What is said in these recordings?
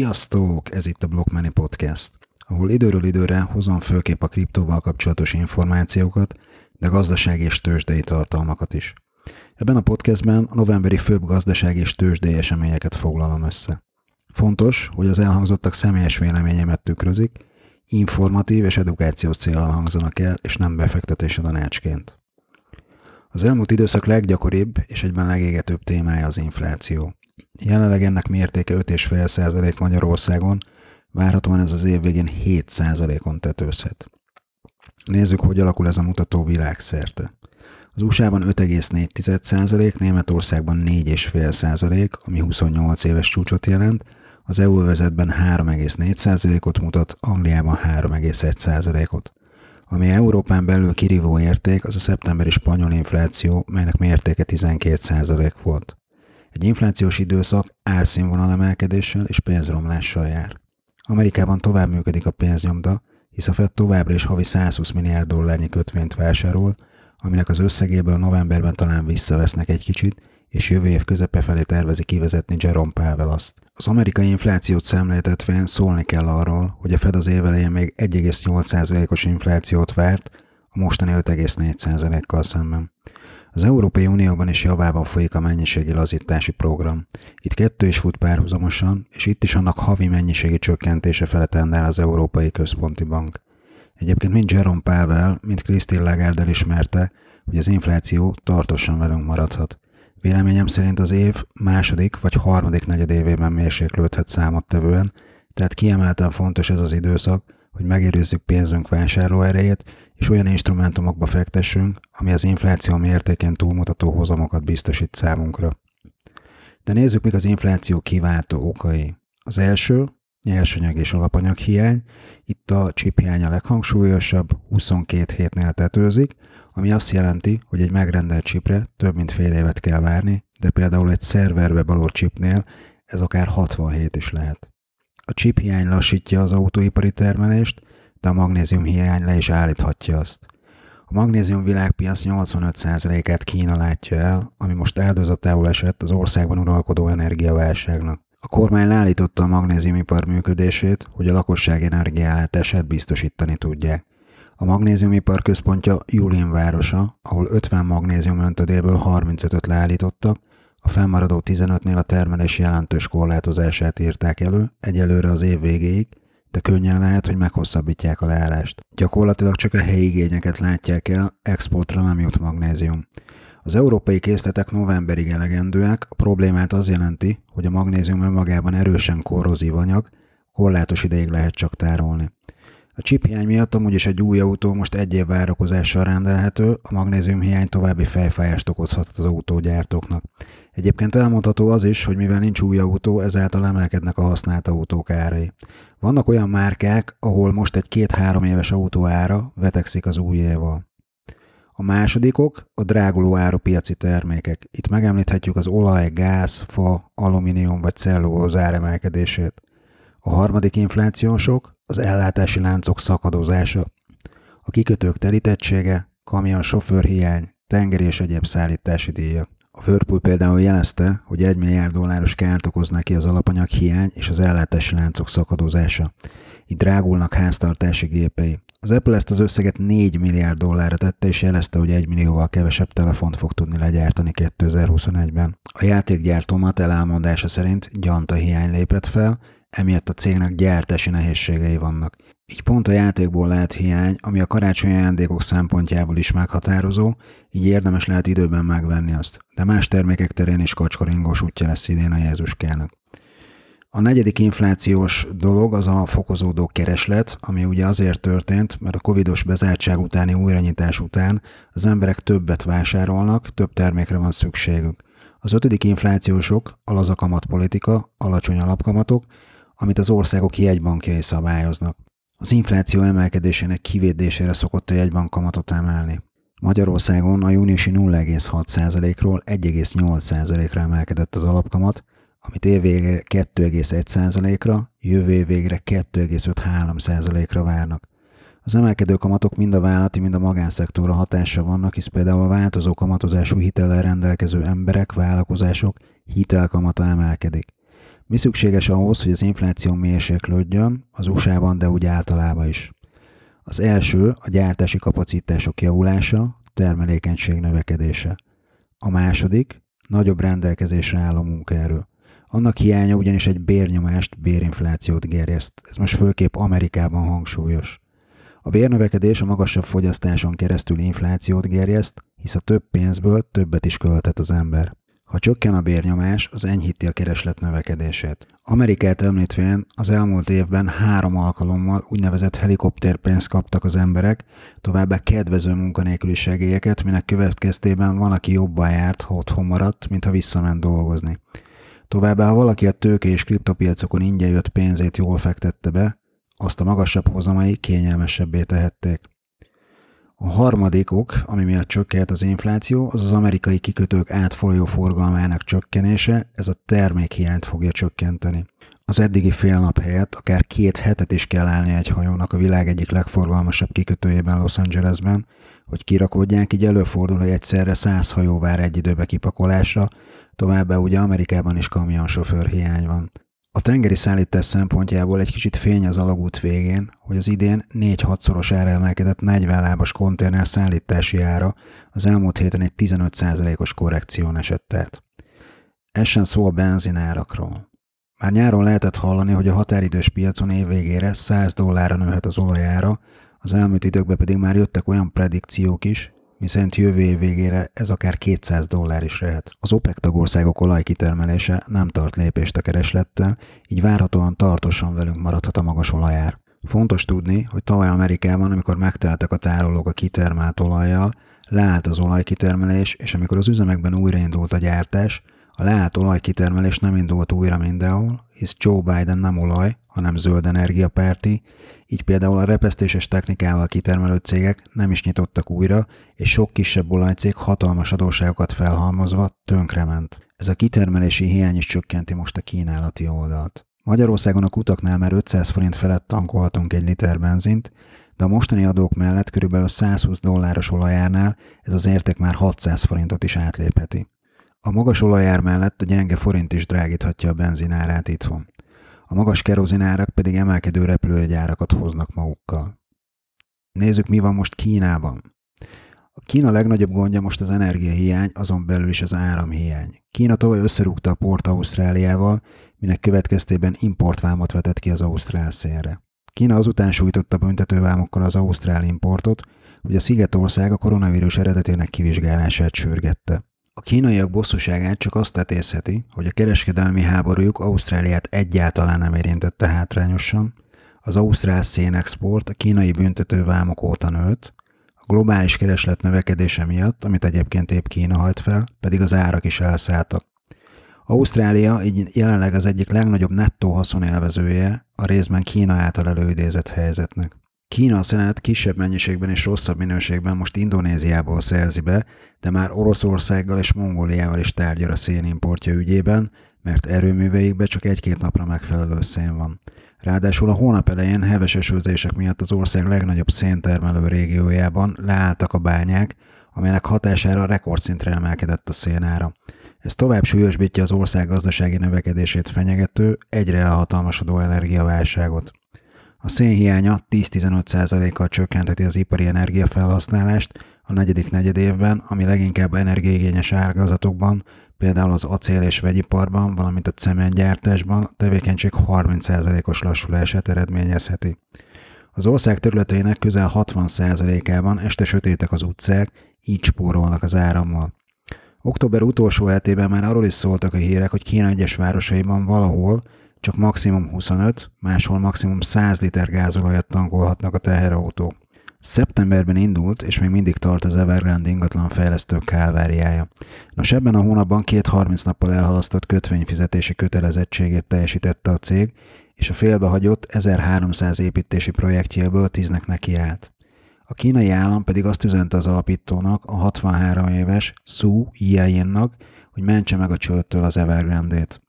Sziasztok! Ez itt a Blockmoney Podcast, ahol időről időre hozom főképp a kriptóval kapcsolatos információkat, de gazdasági és tőzsdei tartalmakat is. Ebben a podcastben a novemberi főbb gazdasági és tőzsdei eseményeket foglalom össze. Fontos, hogy az elhangzottak személyes véleményemet tükrözik, informatív és edukációs célral hangzanak el, és nem befektetési tanácsként. Az elmúlt időszak leggyakoribb és egyben legégetőbb témája az infláció. Jelenleg ennek mértéke 5,5% Magyarországon, várhatóan ez az év végén 7%-on tetőzhet. Nézzük, hogy alakul ez a mutató világszerte. Az USA-ban 5,4%, Németországban 4,5%, ami 28 éves csúcsot jelent, az EU vezetben 3,4%-ot mutat, Angliában 3,1%-ot. Ami Európán belül kirívó érték, az a szeptemberi spanyol infláció, melynek mértéke 12% volt. Egy inflációs időszak árszínvonal emelkedéssel és pénzromlással jár. Amerikában tovább működik a pénznyomda, hisz a Fed továbbra is havi 120 milliárd dollárnyi kötvényt vásárol, aminek az összegéből novemberben talán visszavesznek egy kicsit, és jövő év közepe felé tervezi kivezetni Jerome Powell azt. Az amerikai inflációt szemléltetvén szólni kell arról, hogy a Fed az év elején még 1,8%-os inflációt várt, a mostani 5,4%-kal szemben. Az Európai Unióban is javában folyik a mennyiségi lazítási program. Itt kettő is fut párhuzamosan, és itt is annak havi mennyiségi csökkentése fele tendál az Európai Központi Bank. Egyébként mind Jerome Powell, mind Christine Lagarde elismerte, hogy az infláció tartósan velünk maradhat. Véleményem szerint az év második vagy harmadik negyedévében mérséklődhet számottevően, tehát kiemelten fontos ez az időszak, hogy megérőzzük pénzünk vásárlóerejét, és olyan instrumentumokba fektessünk, ami az infláció mértékén túlmutató hozamokat biztosít számunkra. De nézzük, mik az infláció kiváltó okai. Az első, nyersanyag és alapanyag hiány. Itt a chip hiány a leghangsúlyosabb, 22 hétnél tetőzik, ami azt jelenti, hogy egy megrendelt chipre több mint fél évet kell várni, de például egy szerverbe való chipnél ez akár 67 is lehet. A chip hiány lassítja az autóipari termelést, de a magnézium hiány le is állíthatja azt. A magnézium világpiac 85%-át Kína látja el, ami most áldozatául esett az országban uralkodó energiaválságnak. A kormány leállította a magnéziumipar működését, hogy a lakosság energiállátását biztosítani tudják. A magnéziumipar központja Julin városa, ahol 50 magnézium öntödéből 35-öt leállítottak, a fennmaradó 15-nél a termelés jelentős korlátozását írták elő, egyelőre az év végéig, de könnyen lehet, hogy meghosszabbítják a leállást. Gyakorlatilag csak a helyi igényeket látják el, exportra nem jut magnézium. Az európai készletek novemberig elegendőek, a problémát az jelenti, hogy a magnézium önmagában erősen korrozív anyag, korlátos ideig lehet csak tárolni. A chip hiány miatt amúgy is egy új autó most egy év várakozással rendelhető, a magnézium hiány további fejfájást okozhat az autógyártóknak. Egyébként elmondható az is, hogy mivel nincs új autó, ezáltal emelkednek a használt autók árai. Vannak olyan márkák, ahol most egy két-három éves autó ára vetekszik az újjával. A másodikok a dráguló árupiaci termékek. Itt megemlíthetjük az olaj, gáz, fa, alumínium vagy cellulóz áremelkedését. A harmadik inflációsok az ellátási láncok szakadozása, a kikötők telítettsége, kamion sofőrhiány, tengeri és egyéb szállítási díjak. A Whirlpool például jelezte, hogy 1 milliárd dolláros kárt okoz neki az alapanyag hiány és az ellátási láncok szakadozása. Így drágulnak háztartási gépei. Az Apple ezt az összeget 4 milliárd dollárra tette, és jelezte, hogy 1 millióval kevesebb telefont fog tudni legyártani 2021-ben. A játékgyártó Mattel elmondása szerint gyanta hiány lépett fel, emiatt a cégnek gyártási nehézségei vannak. Így pont a játékból lehet hiány, ami a karácsonyi ajándékok szempontjából is meghatározó, így érdemes lehet időben megvenni azt. De más termékek terén is kacskaringós útja lesz idén a Jézuskának. A negyedik inflációs dolog az a fokozódó kereslet, ami ugye azért történt, mert a covidos bezártság utáni újranyitás után az emberek többet vásárolnak, több termékre van szükségük. Az ötödik inflációsok a lazakamat politika, alacsony alapkamatok, amit az országok jegybankjai szabályoznak. Az infláció emelkedésének kivédésére szokott a jegybank kamatot emelni. Magyarországon a júniusi 0,6%-ról 1,8%-ra emelkedett az alapkamat, amit évvégre 2,1%-ra, jövő végre 2,53%-ra várnak. Az emelkedő kamatok mind a vállalati, mind a magánszektorra hatása vannak, hisz például a változó kamatozású hitellel rendelkező emberek, vállalkozások hitelkamata emelkedik. Mi szükséges ahhoz, hogy az infláció mérséklődjön az USA-ban, de úgy általában is? Az első a gyártási kapacitások javulása, termelékenység növekedése. A második nagyobb rendelkezésre álló munkaerő. Annak hiánya ugyanis egy bérnyomást, bérinflációt gerjeszt. Ez most főképp Amerikában hangsúlyos. A bérnövekedés a magasabb fogyasztáson keresztül inflációt gerjeszt, hisz a több pénzből többet is költhet az ember. Ha csökken a bérnyomás, az enyhíti a kereslet növekedését. Amerikát említvén az elmúlt évben három alkalommal úgynevezett helikopterpénzt kaptak az emberek, továbbá kedvező munkanélküli segélyeket, minek következtében van, aki jobban járt, ha otthon maradt, mint ha visszament dolgozni. Továbbá, ha valaki a tőke és kriptopiacokon ingyen jött pénzét jól fektette be, azt a magasabb hozamai kényelmesebbé tehették. A harmadik ok, ami miatt csökkent az infláció, az az amerikai kikötők átfolyó forgalmának csökkenése, ez a termékhiányt fogja csökkenteni. Az eddigi fél nap helyett akár két hetet is kell állni egy hajónak a világ egyik legforgalmasabb kikötőjében Los Angelesben, hogy kirakodják, így előfordul, hogy egyszerre száz hajó vár egy időbe kipakolásra, továbbá ugye Amerikában is kamionsofőr hiány van. A tengeri szállítás szempontjából egy kicsit fény az alagút végén, hogy az idén 4-6-szoros ára emelkedett 40 lábas konténer szállítási ára az elmúlt héten egy 15%-os korrekción esett át. Ez sem szó a benzinárakról. Már nyáron lehetett hallani, hogy a határidős piacon év végére 100 dollárra nőhet az olajára, az elmúlt időkben pedig már jöttek olyan predikciók is, miszerint jövő év végére ez akár 200 dollár is lehet. Az OPEC tagországok olajkitermelése nem tart lépést a kereslettel, így várhatóan tartósan velünk maradhat a magas olajár. Fontos tudni, hogy tavaly Amerikában, amikor megteltek a tárolók a kitermelt olajjal, leállt az olajkitermelés, és amikor az üzemekben újraindult a gyártás, a leállt olajkitermelés nem indult újra mindenhol, hisz Joe Biden nem olaj, hanem zöld energiapárti, így például a repesztéses technikával kitermelő cégek nem is nyitottak újra, és sok kisebb olajcég hatalmas adóságokat felhalmozva tönkrement. Ez a kitermelési hiány is csökkenti most a kínálati oldalt. Magyarországon a kutaknál már 500 forint felett tankolhatunk egy liter benzint, de a mostani adók mellett körülbelül 120 dolláros olajárnál ez az érték már 600 forintot is átlépheti. A magas olajár mellett a gyenge forint is drágíthatja a benzinárát itthon. A magas kerozinárak pedig emelkedő repülőgyárakat hoznak magukkal. Nézzük, mi van most Kínában. A Kína legnagyobb gondja most az energiahiány, azon belül is az áramhiány. Kína tavaly összerúgta a port Ausztráliával, minek következtében importvámot vetett ki az ausztrál szélre. Kína azután sújtotta büntetővámokkal az ausztrál importot, hogy a Szigetország a koronavírus eredetének kivizsgálását sürgette. A kínaiak bosszúságát csak azt tetézheti, hogy a kereskedelmi háborújuk Ausztráliát egyáltalán nem érintette hátrányosan, az ausztrál szénexport a kínai büntetővámok óta nőtt, a globális kereslet növekedése miatt, amit egyébként épp Kína hajt fel, pedig az árak is elszálltak. Ausztrália így jelenleg az egyik legnagyobb nettó haszonélvezője a részben Kína által előidézett helyzetnek. Kína a szenet kisebb mennyiségben és rosszabb minőségben most Indonéziából szerzi be, de már Oroszországgal és Mongóliával is tárgyal a szénimportja ügyében, mert erőműveikbe csak egy-két napra megfelelő szén van. Ráadásul a hónap elején heves esőzések miatt az ország legnagyobb széntermelő régiójában leálltak a bányák, amelynek hatására rekordszintre emelkedett a szénára. Ez tovább súlyosbítja az ország gazdasági növekedését fenyegető, egyre elhatalmasodó energiaválságot. A szénhiánya 10-15%-kal csökkentheti az ipari energiafelhasználást a negyedik negyed évben, ami leginkább energiaigényes ágazatokban, például az acél és vegyiparban, valamint a cementgyártásban a tevékenység 30%-os lassulását eredményezheti. Az ország területeinek közel 60%-ában este sötétek az utcák, így spórolnak az árammal. Október utolsó hetében már arról is szóltak a hírek, hogy Kína egyes városaiban valahol csak maximum 25, máshol maximum 100 liter gázolajat tankolhatnak a teherautók. Szeptemberben indult, és még mindig tart az Evergrande ingatlan fejlesztő kálváriája. Nos, ebben a hónapban két 30 nappal elhalasztott kötvényfizetési kötelezettségét teljesítette a cég, és a félbehagyott 1300 építési projektjéből tíznek neki állt. A kínai állam pedig azt üzente az alapítónak, a 63 éves Su Yiannak, hogy mentse meg a csőttől az Evergrande-t.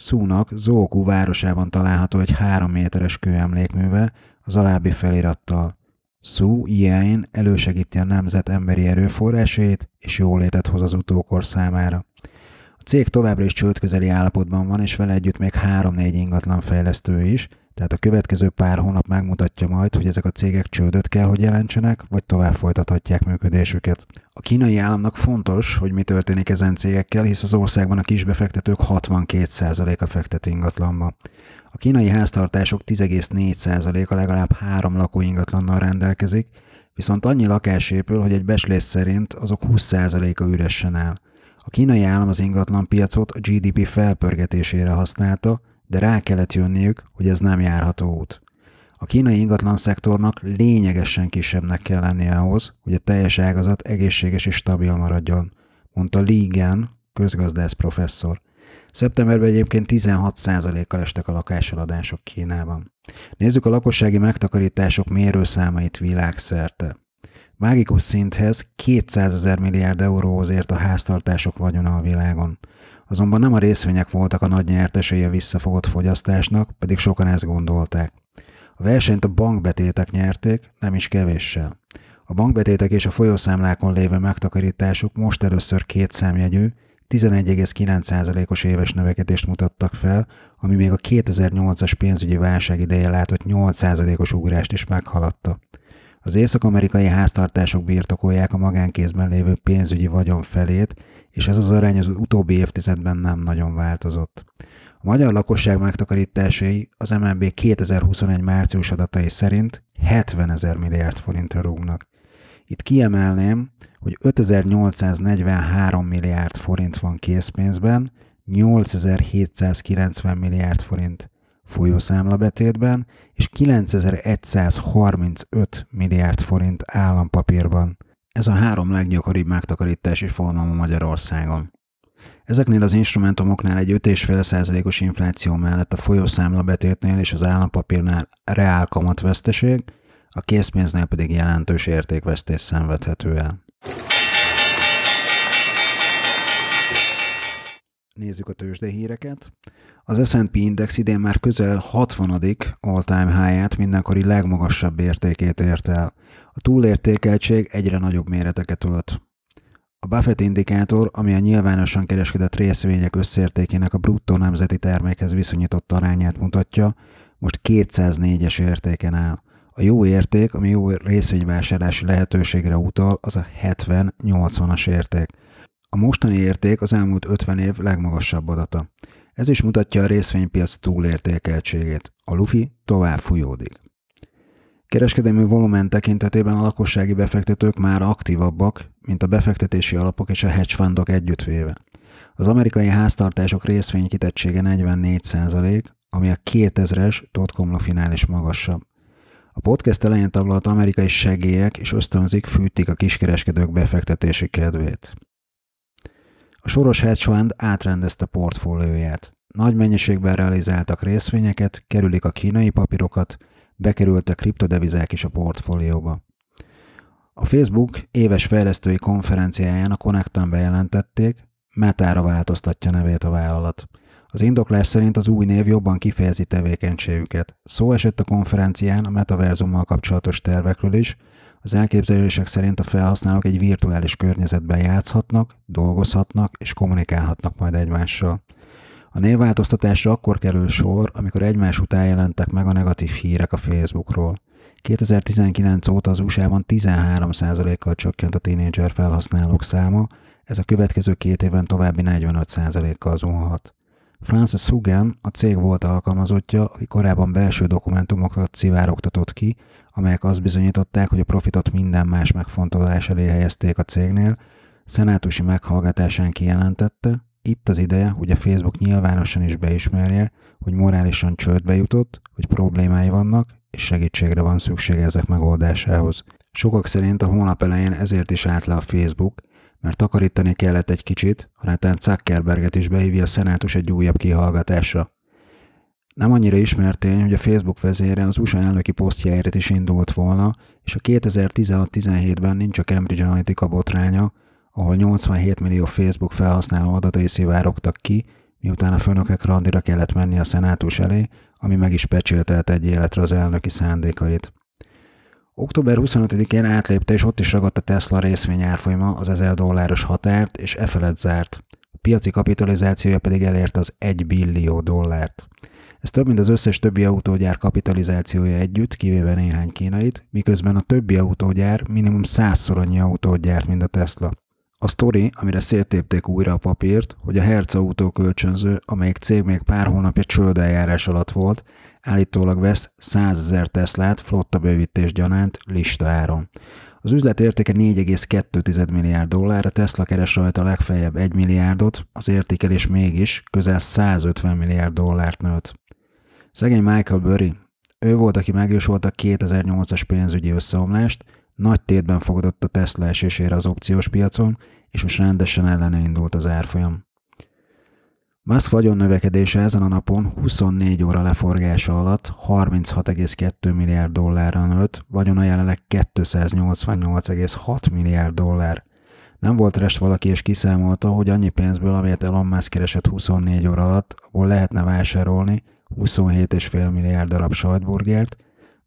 Szúnak Zóku városában található egy három méteres kőemlékműve az alábbi felirattal. Szú ilyen elősegíti a nemzet emberi erőforrásait és jólétet hoz az utókor számára. A cég továbbra is csődközeli állapotban van, és vele együtt még 3-4 ingatlan fejlesztő is, tehát a következő pár hónap megmutatja majd, hogy ezek a cégek csődöt kell, hogy jelentsenek, vagy tovább folytathatják működésüket. A kínai államnak fontos, hogy mi történik ezen cégekkel, hisz az országban a kisbefektetők 62%-a fektet ingatlanba. A kínai háztartások 10,4%-a legalább három lakóingatlannal rendelkezik, viszont annyi lakás épül, hogy egy beslés szerint azok 20%-a üresen áll. A kínai állam az ingatlan piacot a GDP felpörgetésére használta, de rá kellett jönniük, hogy ez nem járható út. A kínai ingatlan szektornak lényegesen kisebbnek kell lennie ahhoz, hogy a teljes ágazat egészséges és stabil maradjon, mondta Li Gan, közgazdász professzor. Szeptemberben egyébként 16%-kal estek a lakáseladások Kínában. Nézzük a lakossági megtakarítások mérőszámait világszerte. Mágikus szinthez 200 ezer milliárd euróhoz ért a háztartások vagyona a világon. Azonban nem a részvények voltak a nagy nyertesei a visszafogott fogyasztásnak, pedig sokan ezt gondolták. A versenyt a bankbetétek nyerték, nem is kevéssel. A bankbetétek és a folyószámlákon lévő megtakarítások most először két számjegyű, 11,9%-os éves növekedést mutattak fel, ami még a 2008-as pénzügyi válság ideje látott 8%-os ugrást is meghaladta. Az észak-amerikai háztartások birtokolják a magánkézben lévő pénzügyi vagyon felét, és ez az arány az utóbbi évtizedben nem nagyon változott. A magyar lakosság megtakarításai az MNB 2021 március adatai szerint 70 ezer milliárd forintra rúgnak. Itt kiemelném, hogy 5843 milliárd forint van készpénzben, 8790 milliárd forint folyószámlabetétben és 9135 milliárd forint állampapírban. Ez a három leggyakoribb megtakarítási forma a Magyarországon. Ezeknél az instrumentumoknál egy 5,5%-os infláció mellett a folyószámlabetétnél és az állampapírnál reál kamatveszteség, a készpénznél pedig jelentős értékvesztés szenvedhető el. Nézzük a tőzsdehíreket. Az S&P Index idén már közel 60. all-time high-át mindenkori legmagasabb értékét ért el. A túlértékeltség egyre nagyobb méreteket ölt. A Buffett indikátor, ami a nyilvánosan kereskedett részvények összértékének a bruttó nemzeti termékhez viszonyított arányát mutatja, most 204-es értéken áll. A jó érték, ami jó részvényvásárlási lehetőségre utal, az a 70-80-as érték. A mostani érték az elmúlt 50 év legmagasabb adata. Ez is mutatja a részvénypiac túlértékeltségét. A lufi tovább fújódik. Kereskedelmi volumen tekintetében a lakossági befektetők már aktívabbak, mint a befektetési alapok és a hedge fundok együttvéve. Az amerikai háztartások részvénykitettsége 44%, ami a 2000-es dotcom is magasabb. A podcast elején taglalt amerikai segélyek és ösztönzik fűtik a kiskereskedők befektetési kedvét. A soros hedge fund átrendezte portfólióját. Nagy mennyiségben realizáltak részvényeket, kerülik a kínai papírokat, bekerültek kriptodevizák is a portfólióba. A Facebook éves fejlesztői konferenciáján a Connectan bejelentették, Metára változtatja nevét a vállalat. Az indoklás szerint az új név jobban kifejezi tevékenységüket. Szó esett a konferencián a metaverzummal kapcsolatos tervekről is, az elképzelések szerint a felhasználók egy virtuális környezetben játszhatnak, dolgozhatnak és kommunikálhatnak majd egymással. A névváltoztatásra akkor kerül sor, amikor egymás után jelentek meg a negatív hírek a Facebookról. 2019 óta az USA-ban 13%-kal csökkent a tínédzser felhasználók száma, ez a következő két évben további 45%-kal zuhanhat. Francis Hugen, a cég volt alkalmazottja, aki korábban belső dokumentumokat szivárogtatott ki, amelyek azt bizonyították, hogy a profitot minden más megfontolás elé helyezték a cégnél, szenátusi meghallgatásán kijelentette, itt az ideje, hogy a Facebook nyilvánosan is beismerje, hogy morálisan csődbe jutott, hogy problémái vannak, és segítségre van szüksége ezek megoldásához. Sokak szerint a hónap elején ezért is állt le a Facebook, mert takarítani kellett egy kicsit, ha netán Zuckerberget is behívja a szenátus egy újabb kihallgatásra. Nem annyira ismert hogy a Facebook vezére az USA elnöki posztjáért is indult volna, és a 2016-17-ben nincs a Cambridge Analytica botránya, ahol 87 millió Facebook felhasználó adatai szivárogtak ki, miután a főnökek randira kellett menni a szenátus elé, ami meg is pecséltelt egy életre az elnöki szándékait. Október 25-én átlépte és ott is ragadt a Tesla részvény árfolyama az 1000 dolláros határt, és e felett zárt. piaci kapitalizációja pedig elérte az 1 billió dollárt. Ez több, mint az összes többi autógyár kapitalizációja együtt, kivéve néhány kínait, miközben a többi autógyár minimum százszor annyi autót gyárt, mint a Tesla. A sztori, amire széttépték újra a papírt, hogy a Hertz autó kölcsönző, amelyik cég még pár hónapja csődeljárás alatt volt, állítólag vesz 100 ezer Teslát flotta bővítés gyanánt lista áron. Az üzlet értéke 4,2 milliárd dollár, a Tesla keres rajta legfeljebb 1 milliárdot, az értékelés mégis közel 150 milliárd dollárt nőtt. Szegény Michael Burry, ő volt, aki megjósolta a 2008-as pénzügyi összeomlást, nagy tétben fogadott a Tesla esésére az opciós piacon, és most rendesen ellene indult az árfolyam. Musk vagyon növekedése ezen a napon 24 óra leforgása alatt 36,2 milliárd dollárra nőtt, vagyona jelenleg 288,6 milliárd dollár. Nem volt rest valaki és kiszámolta, hogy annyi pénzből, amelyet Elon Musk keresett 24 óra alatt, abból lehetne vásárolni 27,5 milliárd darab sajtburgert,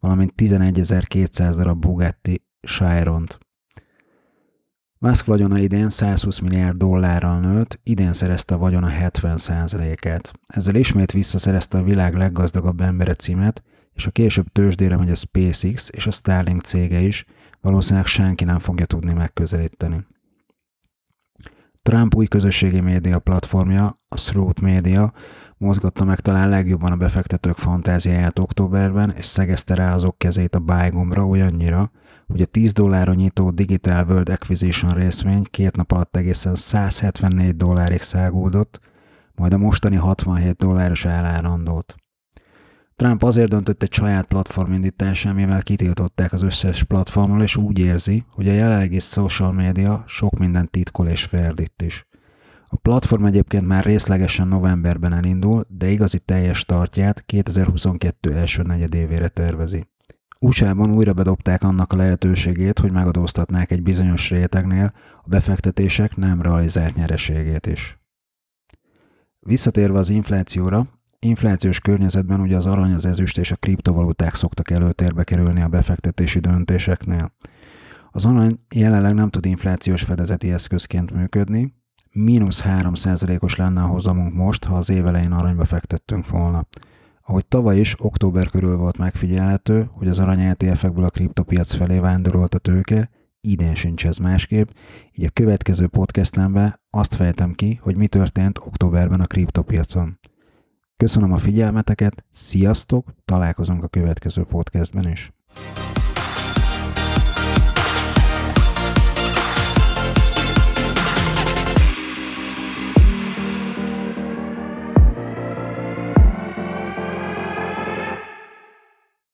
valamint 11.200 darab Bugatti Chiron-t. Musk vagyona idén 120 milliárd dollárral nőtt, idén szerezte a vagyona 70%-át. Ezzel ismét visszaszerezte a világ leggazdagabb embere címet, és a később tőzsdére megy a SpaceX és a Starlink cége is, valószínűleg senki nem fogja tudni megközelíteni. Trump új közösségi média platformja, a Throat Media, mozgatta meg talán legjobban a befektetők fantáziáját októberben, és szegezte rá azok kezét a buy gombra olyannyira, hogy a 10 dollárra nyitó Digital World Acquisition részvény két nap alatt egészen 174 dollárig szágódott, majd a mostani 67 dolláros elárandót. Trump azért döntött egy saját platform indításán, mivel kitiltották az összes platformról, és úgy érzi, hogy a jelenlegi social media sok mindent titkol és ferdít is. A platform egyébként már részlegesen novemberben elindul, de igazi teljes tartját 2022 első negyedévére tervezi. USA-ban újra bedobták annak a lehetőségét, hogy megadóztatnák egy bizonyos rétegnél a befektetések nem realizált nyereségét is. Visszatérve az inflációra, inflációs környezetben ugye az arany, az ezüst és a kriptovaluták szoktak előtérbe kerülni a befektetési döntéseknél. Az arany jelenleg nem tud inflációs fedezeti eszközként működni, mínusz 3%-os lenne a hozamunk most, ha az évelején aranyba fektettünk volna. Ahogy tavaly is, október körül volt megfigyelhető, hogy az arany ETF-ekből a kriptopiac felé vándorolt a tőke, idén sincs ez másképp, így a következő podcastemben azt fejtem ki, hogy mi történt októberben a kriptopiacon. Köszönöm a figyelmeteket, sziasztok, találkozunk a következő podcastben is.